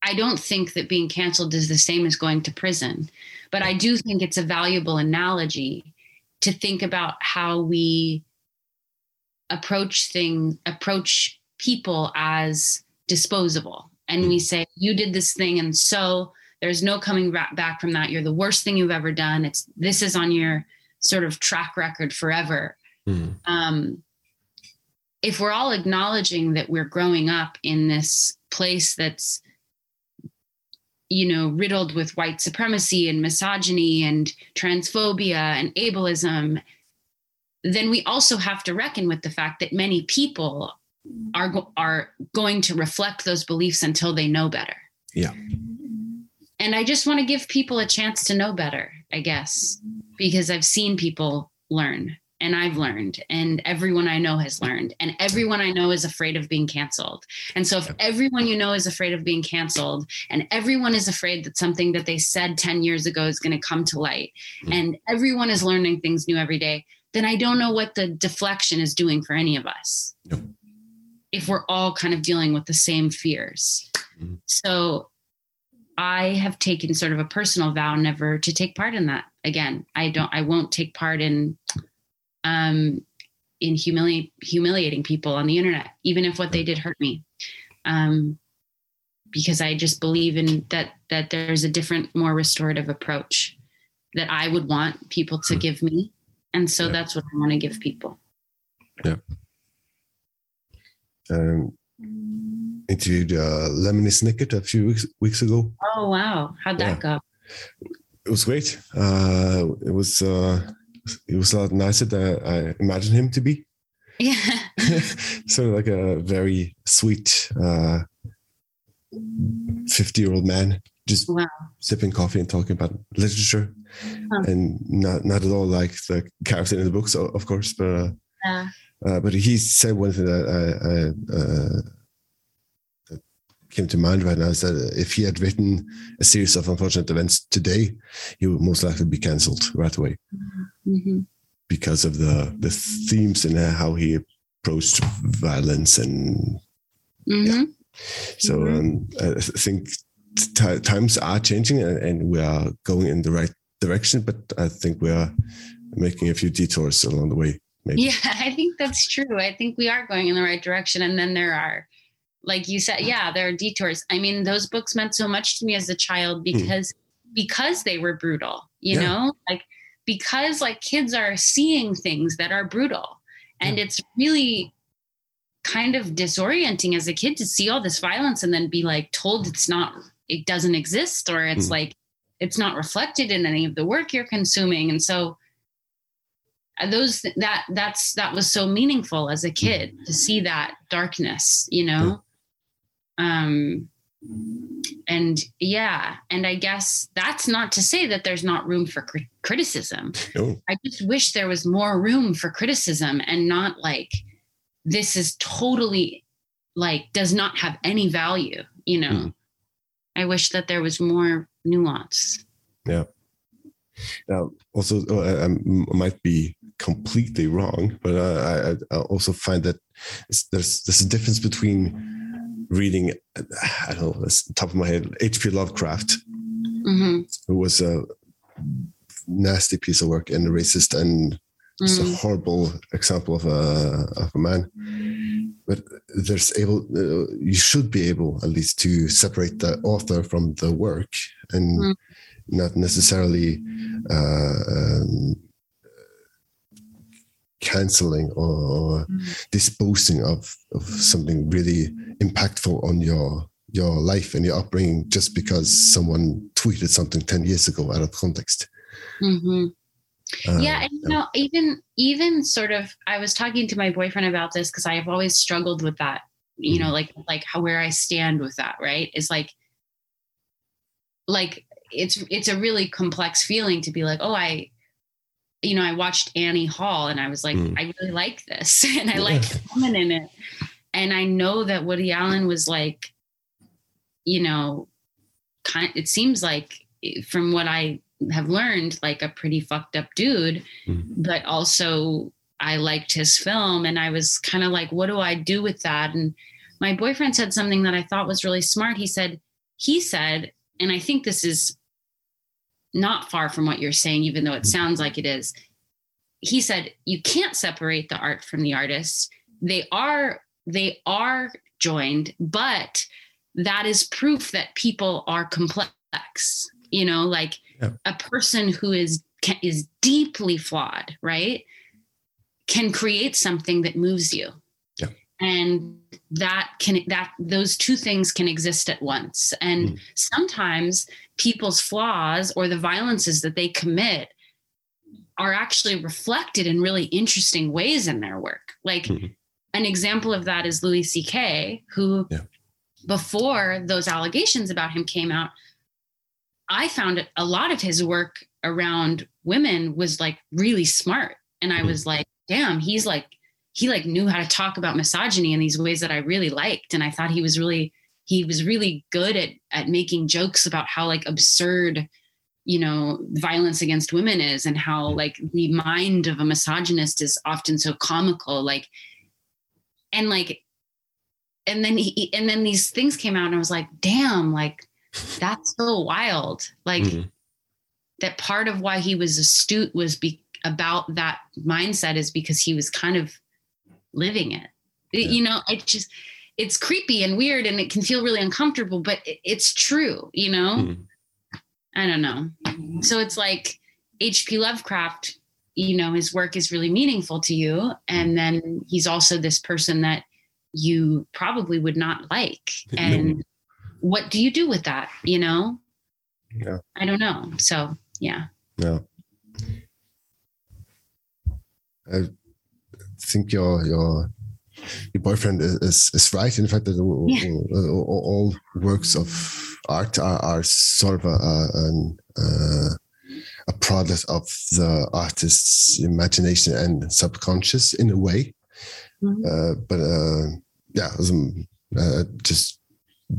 I don't think that being canceled is the same as going to prison, but I do think it's a valuable analogy to think about how we approach things, approach people as disposable. And we say, you did this thing, and so there's no coming back from that. You're the worst thing you've ever done. It's this is on your sort of track record forever Mm. um, if we're all acknowledging that we're growing up in this place that's you know, riddled with white supremacy and misogyny and transphobia and ableism, then we also have to reckon with the fact that many people are are going to reflect those beliefs until they know better. Yeah. And I just want to give people a chance to know better, I guess, because I've seen people learn and I've learned and everyone I know has learned and everyone I know is afraid of being canceled. And so if everyone you know is afraid of being canceled and everyone is afraid that something that they said 10 years ago is going to come to light Mm. and everyone is learning things new every day, then I don't know what the deflection is doing for any of us. No. If we're all kind of dealing with the same fears. Mhm. So I have taken sort of a personal vow never to take part in that again. I don't I won't take part in um in humili- humiliating people on the internet, even if what they did hurt me. Um because I just believe in that that there's a different, more restorative approach that I would want people to give me. And so Yeah. that's what I want to give people. Yeah. Um, interviewed uh, Lemony Snicket a few weeks weeks ago. Oh wow. How'd that go? It was great. Uh, it was uh, it was a lot nicer than I imagined him to be. Yeah. *laughs* sort of like a very sweet uh, fifty-year-old man, just Wow. sipping coffee and talking about literature, Huh. and not not at all like the character in the books, of course, but. Uh, Yeah. Uh, but he said one thing that, I, I, uh, that came to mind right now is that if he had written a series of unfortunate events today, he would most likely be cancelled right away Mhm. because of the the themes and how he approached violence and Mhm. so Mhm. um, I think t- times are changing and, and we are going in the right direction, but I think we are making a few detours along the way. Maybe. Yeah, *laughs* I think that's true. I think we are going in the right direction. And then there are, like you said, yeah, there are detours. I mean, those books meant so much to me as a child because because they were brutal, you Yeah. know? Like because like kids are seeing things that are brutal. And it's really kind of disorienting as a kid to see all this violence and then be like told it's not it doesn't exist or it's Mm. like it's not reflected in any of the work you're consuming. And so uh, those that that's that was so meaningful as a kid to see that darkness you know? Um and yeah and i guess that's not to say that there's not room for cri- criticism No. i just wish there was more room for criticism and not like this is totally like does not have any value you know Mm. i wish that there was more nuance yeah Now, also, uh, I, I might be completely wrong, but uh, I, I- I also find that there's there's a difference between reading, I don't know, the top of my head, H.P. Lovecraft, hmm who was a nasty piece of work and a racist and just a horrible example of a of a man. But there's able, uh, you should be able at least to separate the author from the work and Mm. not necessarily uh, um, canceling or disposing of, of something really impactful on your your life and your upbringing just because someone tweeted something 10 years ago out of context. hmm Uh, yeah and you know even even sort of i was talking to my boyfriend about this because i have always struggled with that you know like like how where i stand with that right? Is like like it's it's a really complex feeling to be like oh i you know i watched annie hall and i was like Mm. i really like this *laughs* and i Yeah. like the woman in it and i know that woody allen was like you know kind it seems like from what i have learned like a pretty fucked up dude Mhm. but also I liked his film and I was kind of like, what do I do with that? And my boyfriend said something that I thought was really smart. He said, he said, and I think this is not far from what you're saying, even though it mm-hmm. sounds like it is. He said, you can't separate the art from the artist. They are, they are joined, but that is proof that people are complex. You know, like Yeah. a person who is is deeply flawed, right? Can create something that moves you. And that can that those two things can exist at once and Mm. sometimes people's flaws or the violences that they commit are actually reflected in really interesting ways in their work like Mhm. an example of that is louis ck who Yeah. before those allegations about him came out i found a lot of his work around women was like really smart and i Mhm. was like damn he's like he like knew how to talk about misogyny in these ways that I really liked. And I thought he was really, he was really good at, at making jokes about how like absurd, you know, violence against women is and how like the mind of a misogynist is often so comical. Like, and like, and then he, and then these things came out and I was like, damn, like that's so wild. Like Mhm. that part of why he was astute was be about that mindset is because he was kind of living it. Yeah. You know, it just it's creepy and weird and it can feel really uncomfortable, but it's true, you know? Mhm. I don't know. So it's like H.P. Lovecraft, you know, his work is really meaningful to you. And then he's also this person that you probably would not like. *laughs* No. And what do you do with that? You know? Yeah. I don't know. So yeah. Yeah. I think your your your boyfriend is, is, is right in the fact that all, Yeah. all, all works of art are, are sort of a, a, an, uh, a product of the artist's imagination and subconscious in a way. Mhm. Uh, but uh, yeah, um, I just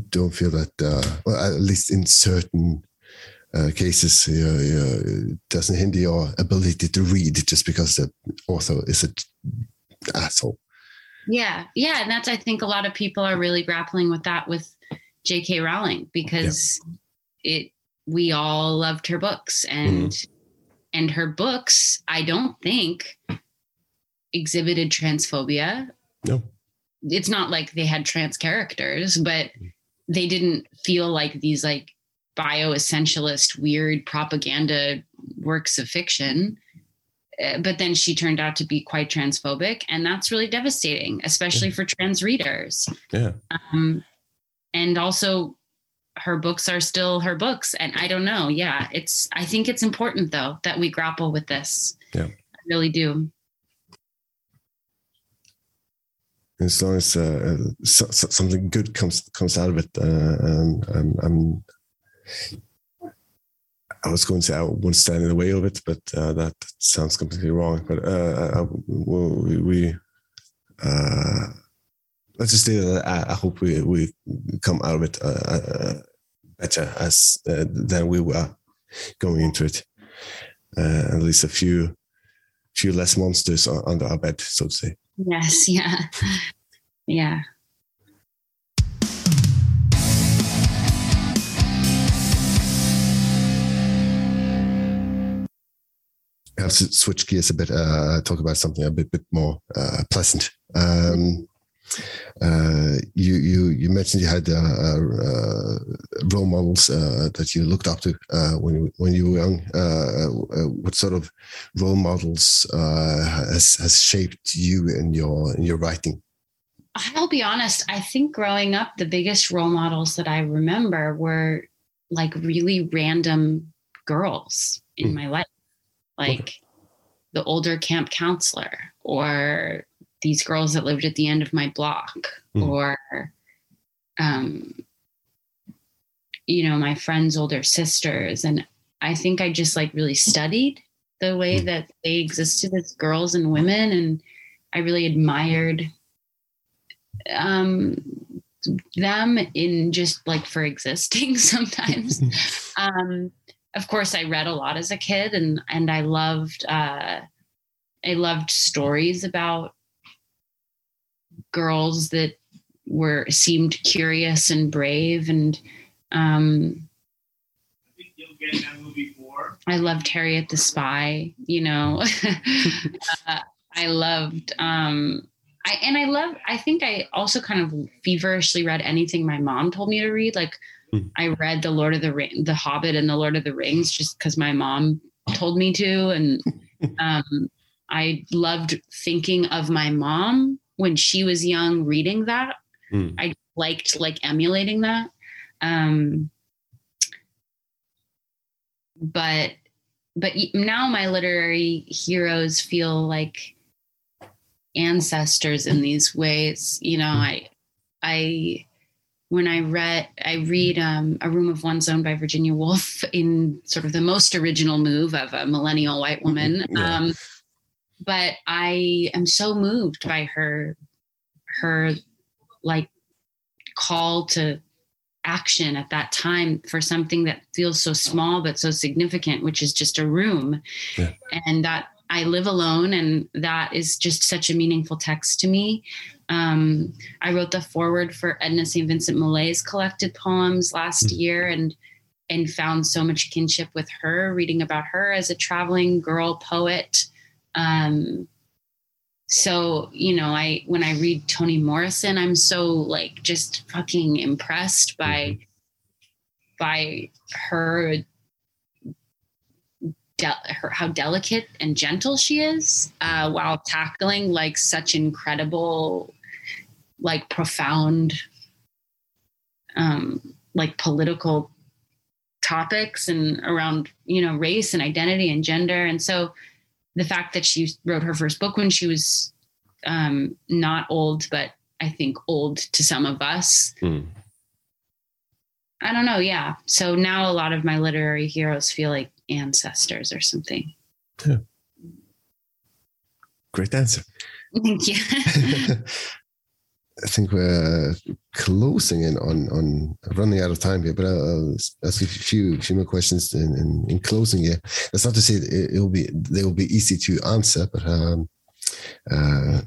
don't feel that, uh, well, at least in certain uh, cases, uh, uh, doesn't hinder your ability to read just because the author is an asshole. Yeah. Yeah. And that's, I think a lot of people are really grappling with that with J.K. Rowling because it, we all loved her books and, mm-hmm. and her books, I don't think exhibited transphobia. No. It's not like they had trans characters, but mm-hmm. they didn't feel like these like bioessentialist, weird propaganda works of fiction. Uh, but then she turned out to be quite transphobic, and that's really devastating, especially for trans readers. Yeah. Um, and also, her books are still her books, and I don't know. Yeah, it's. I think it's important though that we grapple with this. Yeah. I really do. As long as uh, so, so, something good comes comes out of it, uh, um, I'm, I'm I was going to say I won't stand in the way of it, but uh, that sounds completely wrong. But uh, I, well, we, we uh, let's just say that I, I, hope we, we come out of it uh, uh, better as uh, than we were going into it. Uh, at least a few few less monsters under our bed, so to say. Yes. Yeah. *laughs* Yeah. I have to switch gears a bit, uh, talk about something a bit, bit more uh, pleasant. Um, uh, you, you, you mentioned you had uh, uh, role models uh, that you looked up to uh, when, you, when you were young. Uh, what sort of role models has, has shaped you in your, in your writing? I'll be honest, I think growing up, the biggest role models that I remember were like really random girls in Mm. my life, like the older camp counselor or these girls that lived at the end of my block Mm. or um you know my friends older sisters and i think i just like really studied the way Mm. that they existed as girls and women and i really admired um them in just like for existing *laughs* sometimes *laughs* um of course i read a lot as a kid and and i loved uh i loved stories about girls that were seemed curious and brave and um I loved Harriet the Spy, you know. *laughs* uh, I loved um I and I love I think I also kind of feverishly read anything my mom told me to read. Like Mm. I read the Lord of the Ring, the Hobbit and the Lord of the Rings just because my mom told me to. And *laughs* um I loved thinking of my mom when she was young reading that. Hmm. I liked like emulating that. Um, but but now my literary heroes feel like ancestors in these ways. You know, I I when I read I read um, A Room of One's Own by Virginia Woolf in sort of the most original move of a millennial white woman. Yeah. Um, but I am so moved by her her like call to action at that time for something that feels so small but so significant which is just a room Yeah. and that i live alone and that is just such a meaningful text to me um, i wrote the foreword for edna st vincent millay's collected poems last Mm. year and and found so much kinship with her reading about her as a traveling girl poet um, so you know i when i read toni morrison i'm so like just fucking impressed by by her, de- her how delicate and gentle she is uh, while tackling like such incredible like profound um like political topics and around you know race and identity and gender and so the fact that she wrote her first book when she was um, not old, but I think old to some of us. Hmm. I don't know. Yeah. So now a lot of my literary heroes feel like ancestors or something. Great answer. Thank you. *laughs* *laughs* I think we're closing in on on running out of time here, but I'll ask a few few more questions in, in, in closing here. That's not to say it, it will be they will be easy to answer, but um, uh,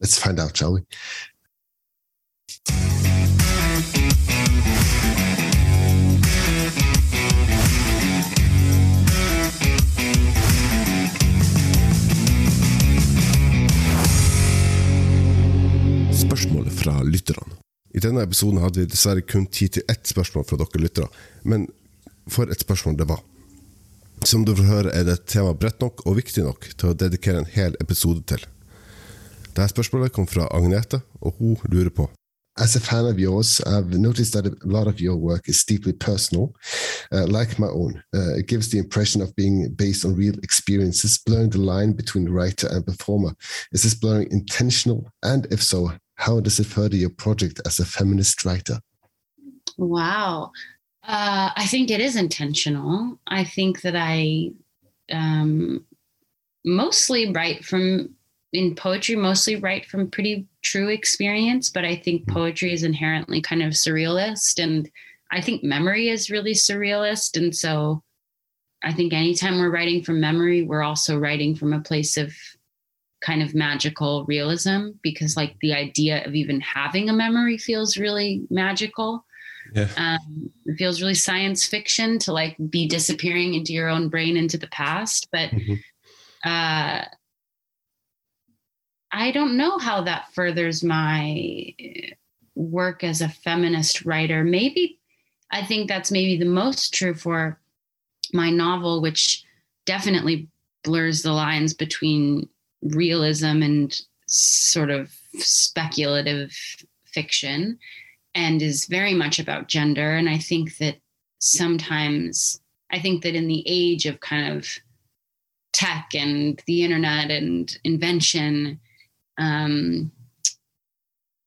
let's find out, shall we? Spørsmålet fra lytterne. I denne episoden hadde vi dessverre kun tid til ett spørsmål fra dere lyttere, men for et spørsmål det var. Som du får høre, er det et tema bredt nok og viktig nok til å dedikere en hel episode til. Dette spørsmålet kom fra Agnete, og hun lurer på As a fan of yours, I've noticed that a lot of your work is deeply personal, uh, like my own. Uh, it gives the impression of being based on real experiences, blurring the line between writer and performer. Is this blurring intentional? And if so, how does it further your project as a feminist writer? Wow. Uh, I think it is intentional. I think that I um, mostly write from, in poetry, mostly write from pretty true experience, but I think poetry is inherently kind of surrealist. And I think memory is really surrealist. And so I think anytime we're writing from memory, we're also writing from a place of kind of magical realism because, like, the idea of even having a memory feels really magical Yeah. um, it feels really science fiction to like be disappearing into your own brain into the past but Mhm. uh, i don't know how that furthers my work as a feminist writer maybe i think that's maybe the most true for my novel which definitely blurs the lines between realism and sort of speculative fiction and is very much about gender. And I think that sometimes, I think that in the age of kind of tech and the internet and invention um,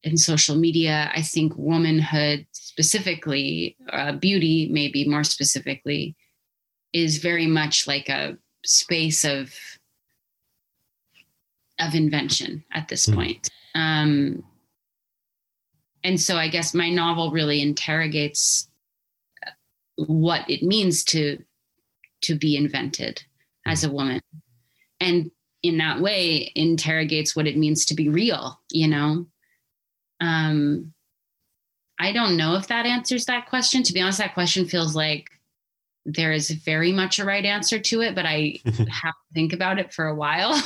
and social media, I think womanhood specifically, uh, beauty maybe more specifically, is very much like a space of of invention at this Hmm. point. Um, and so I guess my novel really interrogates what it means to to be invented as a woman, and in that way interrogates what it means to be real. You know, um, I don't know if that answers that question. To be honest, that question feels like there is very much a right answer to it, but I *laughs* have to think about it for a while. *laughs*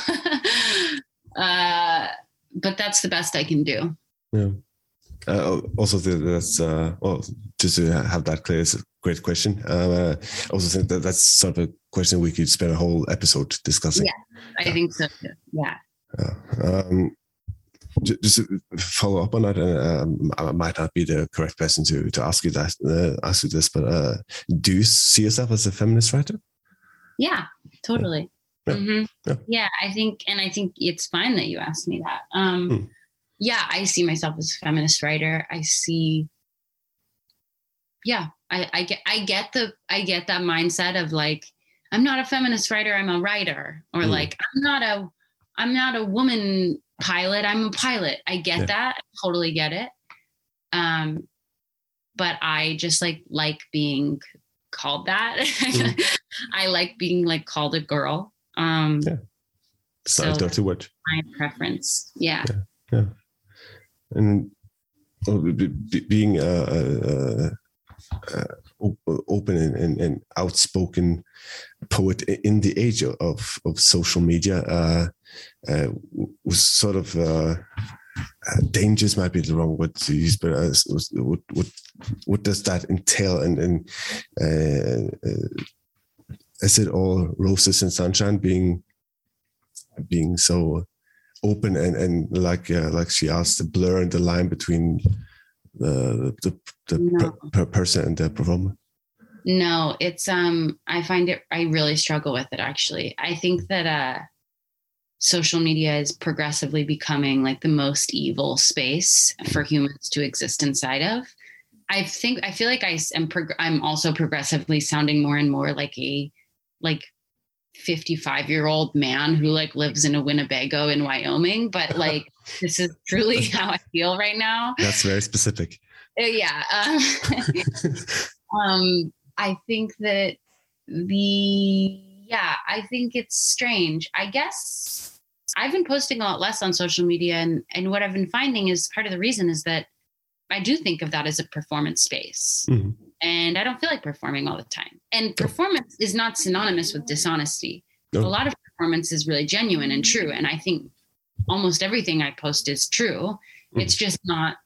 uh, but that's the best I can do. Yeah. Uh, also, that's uh, well, just to have that clear, it's a great question. Uh, I also think that that's sort of a question we could spend a whole episode discussing. Yeah, I think so. too. Yeah. Um, just follow up on that, and um, I might not be the correct person to to ask you that uh, ask you this, but uh, do you see yourself as a feminist writer? Yeah, totally. Yeah. Mhm. Yeah. Yeah, I think, and I think it's fine that you asked me that. Um, Hmm. Yeah, I see myself as a feminist writer. I see. Yeah, I, I get, I get the, I get that mindset of like, I'm not a feminist writer. I'm a writer, or Hmm. like, I'm not a, I'm not a woman pilot. I'm a pilot. I get Yeah. that. I totally get it. Um, but I just like like being called that. Mm. *laughs* I like being like called a girl. Um, Yeah. It's not a So- dirty word. my preference. Yeah. Yeah. And oh, be- be- being uh, uh, uh, op- open and, and, and outspoken poet in the age of of social media uh, uh, was sort of uh, uh, dangers might be the wrong word to use, but uh, was- what what what does that entail? And and uh, is it all roses and sunshine? Being being so open and and like like she asked, the blur and the line between the the, the No. per, per person and the performer. No, it's um I find it I really struggle with it actually. I think that uh social media is progressively becoming like the most evil space for humans to exist inside of. I think I feel like I am prog- I'm also progressively sounding more and more like a like 55 year old man who like lives in a Winnebago in Wyoming, but like *laughs* this is truly how I feel right now. That's very specific. Uh, yeah. Um, *laughs* um i think that the yeah i think it's strange i guess i've been posting a lot less on social media and and what i've been finding is part of the reason is that i do think of that as a performance space Mhm. And i don't feel like performing all the time. And performance is not synonymous with dishonesty. No. a lot of performance is really genuine and true and i think almost everything i post is true. It's just not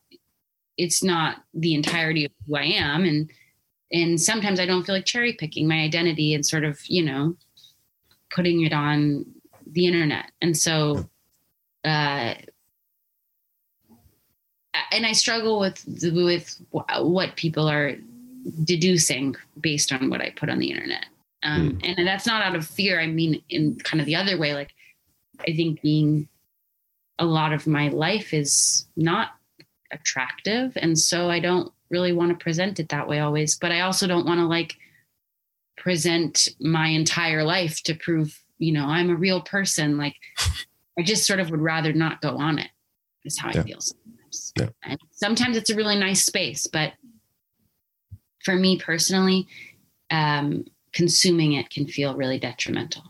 it's not the entirety of who i am and and sometimes i don't feel like cherry picking my identity and sort of you know putting it on the internet. And so uh and i struggle with with what people are deducing based on what i put on the internet. Um and that's not out of fear. I mean in kind of the other way like i think being a lot of my life is not attractive. And so i don't really want to present it that way always but i also don't want to like present my entire life to prove you know i'm a real person. Like i just sort of would rather not go on it is how Yeah. i feel sometimes. Yeah. and sometimes it's a really nice space but for me personally um consuming it can feel really detrimental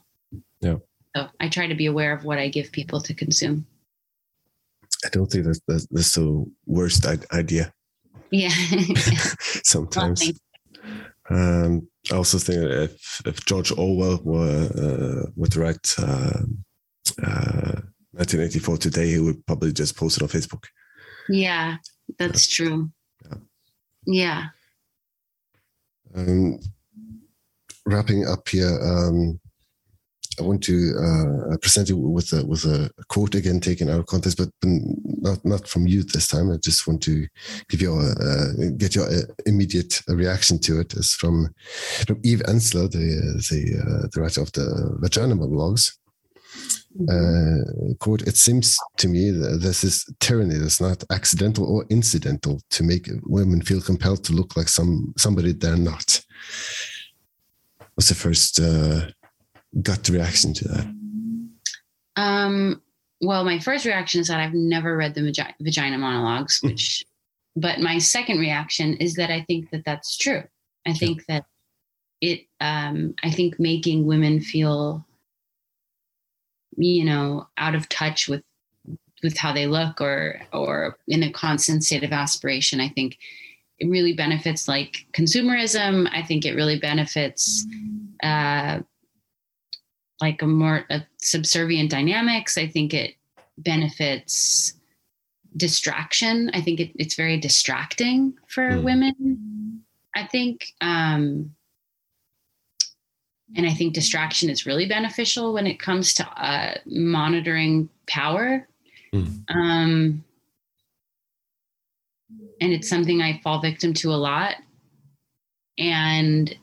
Yeah. so i try to be aware of what i give people to consume I don't think that's that's, that's the worst idea. yeah *laughs* *laughs* Sometimes. Well, Um, I also think that if, if George Orwell were uh, would write uh, uh, 1984 today, he would probably just post it on Facebook. Yeah, that's true. Yeah. Yeah. Um, wrapping up here, um, I want to uh, present you with a with a quote again taken out of context, but not not from you this time. I just want to give you a, uh, get your uh, immediate reaction to it. It's from from Eve Ensler, the the, uh, the writer of the Vagina Monologues. Uh, quote, it seems to me that this is tyranny that's not accidental or incidental to make women feel compelled to look like some somebody they're not. What's the first uh, gut reaction to that? Um, well, my first reaction is that I've never read the vagi- vagina monologues, which, but my second reaction is that I think that that's true. I think that it, um, I think making women feel, you know, out of touch with, with how they look or, or in a constant state of aspiration, I think it really benefits like consumerism. I think it really benefits, uh, like a more a subservient dynamics. I think it benefits distraction. I think it, it's very distracting for Mm. women. I think, um, and I think distraction is really beneficial when it comes to uh, monitoring power. Mm. Um, and it's something I fall victim to a lot. And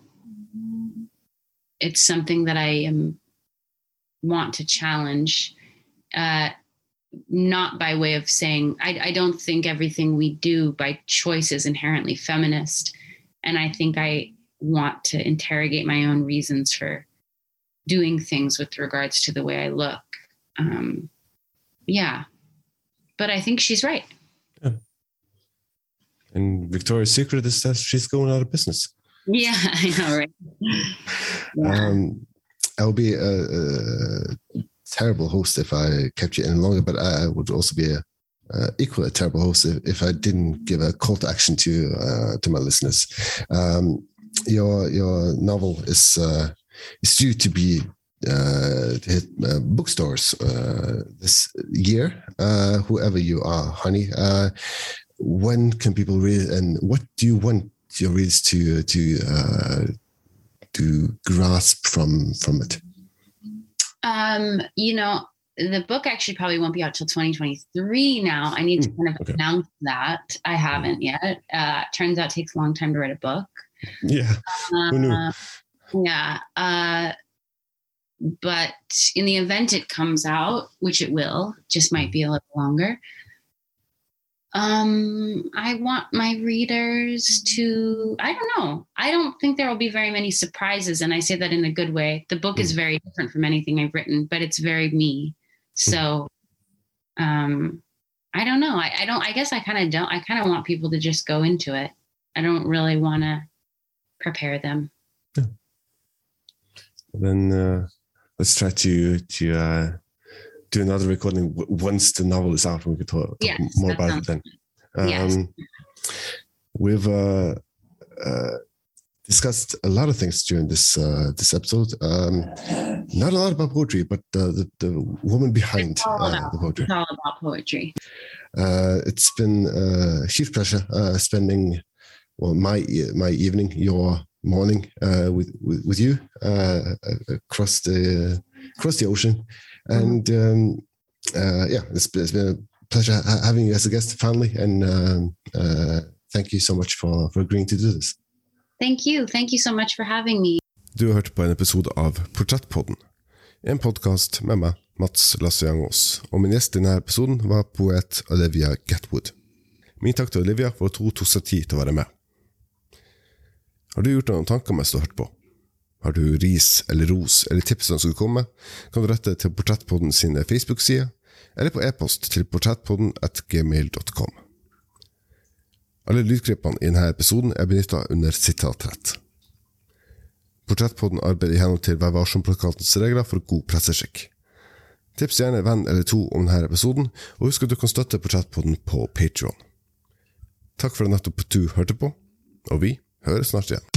it's something that I am want to challenge, uh, not by way of saying I, I don't think everything we do by choice is inherently feminist, and I think I want to interrogate my own reasons for doing things with regards to the way I look. Um, yeah, but I think she's right. Yeah. And Victoria's Secret is that she's going out of business. Yeah, *laughs* I know, right? *laughs* Yeah. Um, I'll be a, a terrible host if I kept you in longer, but I would also be a uh, equally a terrible host if, if I didn't give a call to action to uh, to my listeners. Um, your your novel is uh, is due to be uh, to hit uh, bookstores uh, this year. Uh, whoever you are, honey, uh, when can people read and what do you want your readers to to uh, to grasp from from it? Um, you know, the book actually probably won't be out till 2023 now. I need to Hmm, kind of okay. announce that. I haven't yet. Uh, turns out it takes a long time to write a book. Yeah. Who knew? Uh, yeah. Uh, but in the event it comes out, which it will, just might be a little longer. Um, I want my readers to, I don't know. I don't think there will be very many surprises. And I say that in a good way. The book is very different from anything I've written, but it's very me. So, um, I don't know. I, I don't, I guess I kind of don't, I kind of want people to just go into it. I don't really want to prepare them. Yeah. Then uh, let's try to to uh, do another recording once the novel is out, and we can talk, talk Yes, more about it then. Um, Yes. We've uh, uh, discussed a lot of things during this uh, this episode. Um, not a lot about poetry, but the the woman behind uh, about- the poetry. It's all about poetry. Uh, it's been a huge pleasure uh, spending well my my evening, your morning uh, with, with with you uh, across the across the ocean, and um, uh, yeah, it's, been- it's been a pleasure having you as a guest finally, and um, uh, thank you so much for for agreeing to do this. Thank you. Thank you so much for having me. Du har hørt på en episode av Portrettpodden, en podkast med meg, Mats Lasse Aas, og min gjest i denne episoden var poet Olivia Gatwood. Min takk til Olivia for at hun tok seg tid til å være med. Har du gjort deg noen tanker mens du har hørt på? Har du ris eller ros eller tips som skulle komme, kan du rette til Portrettpodden sine Facebook-sider, eller på e-post til portrettpodden at gmail.com. Alle lydklippene i denne episoden er benytta under sitatrett. Portrettpodden arbeider i henhold til Vær varsom-plakatens regler for god presseskikk. Tips gjerne en venn eller to om denne episoden, og husk at du kan støtte Portrettpodden på Patreon. Takk for at nettopp du hørte på, og vi høres snart igjen.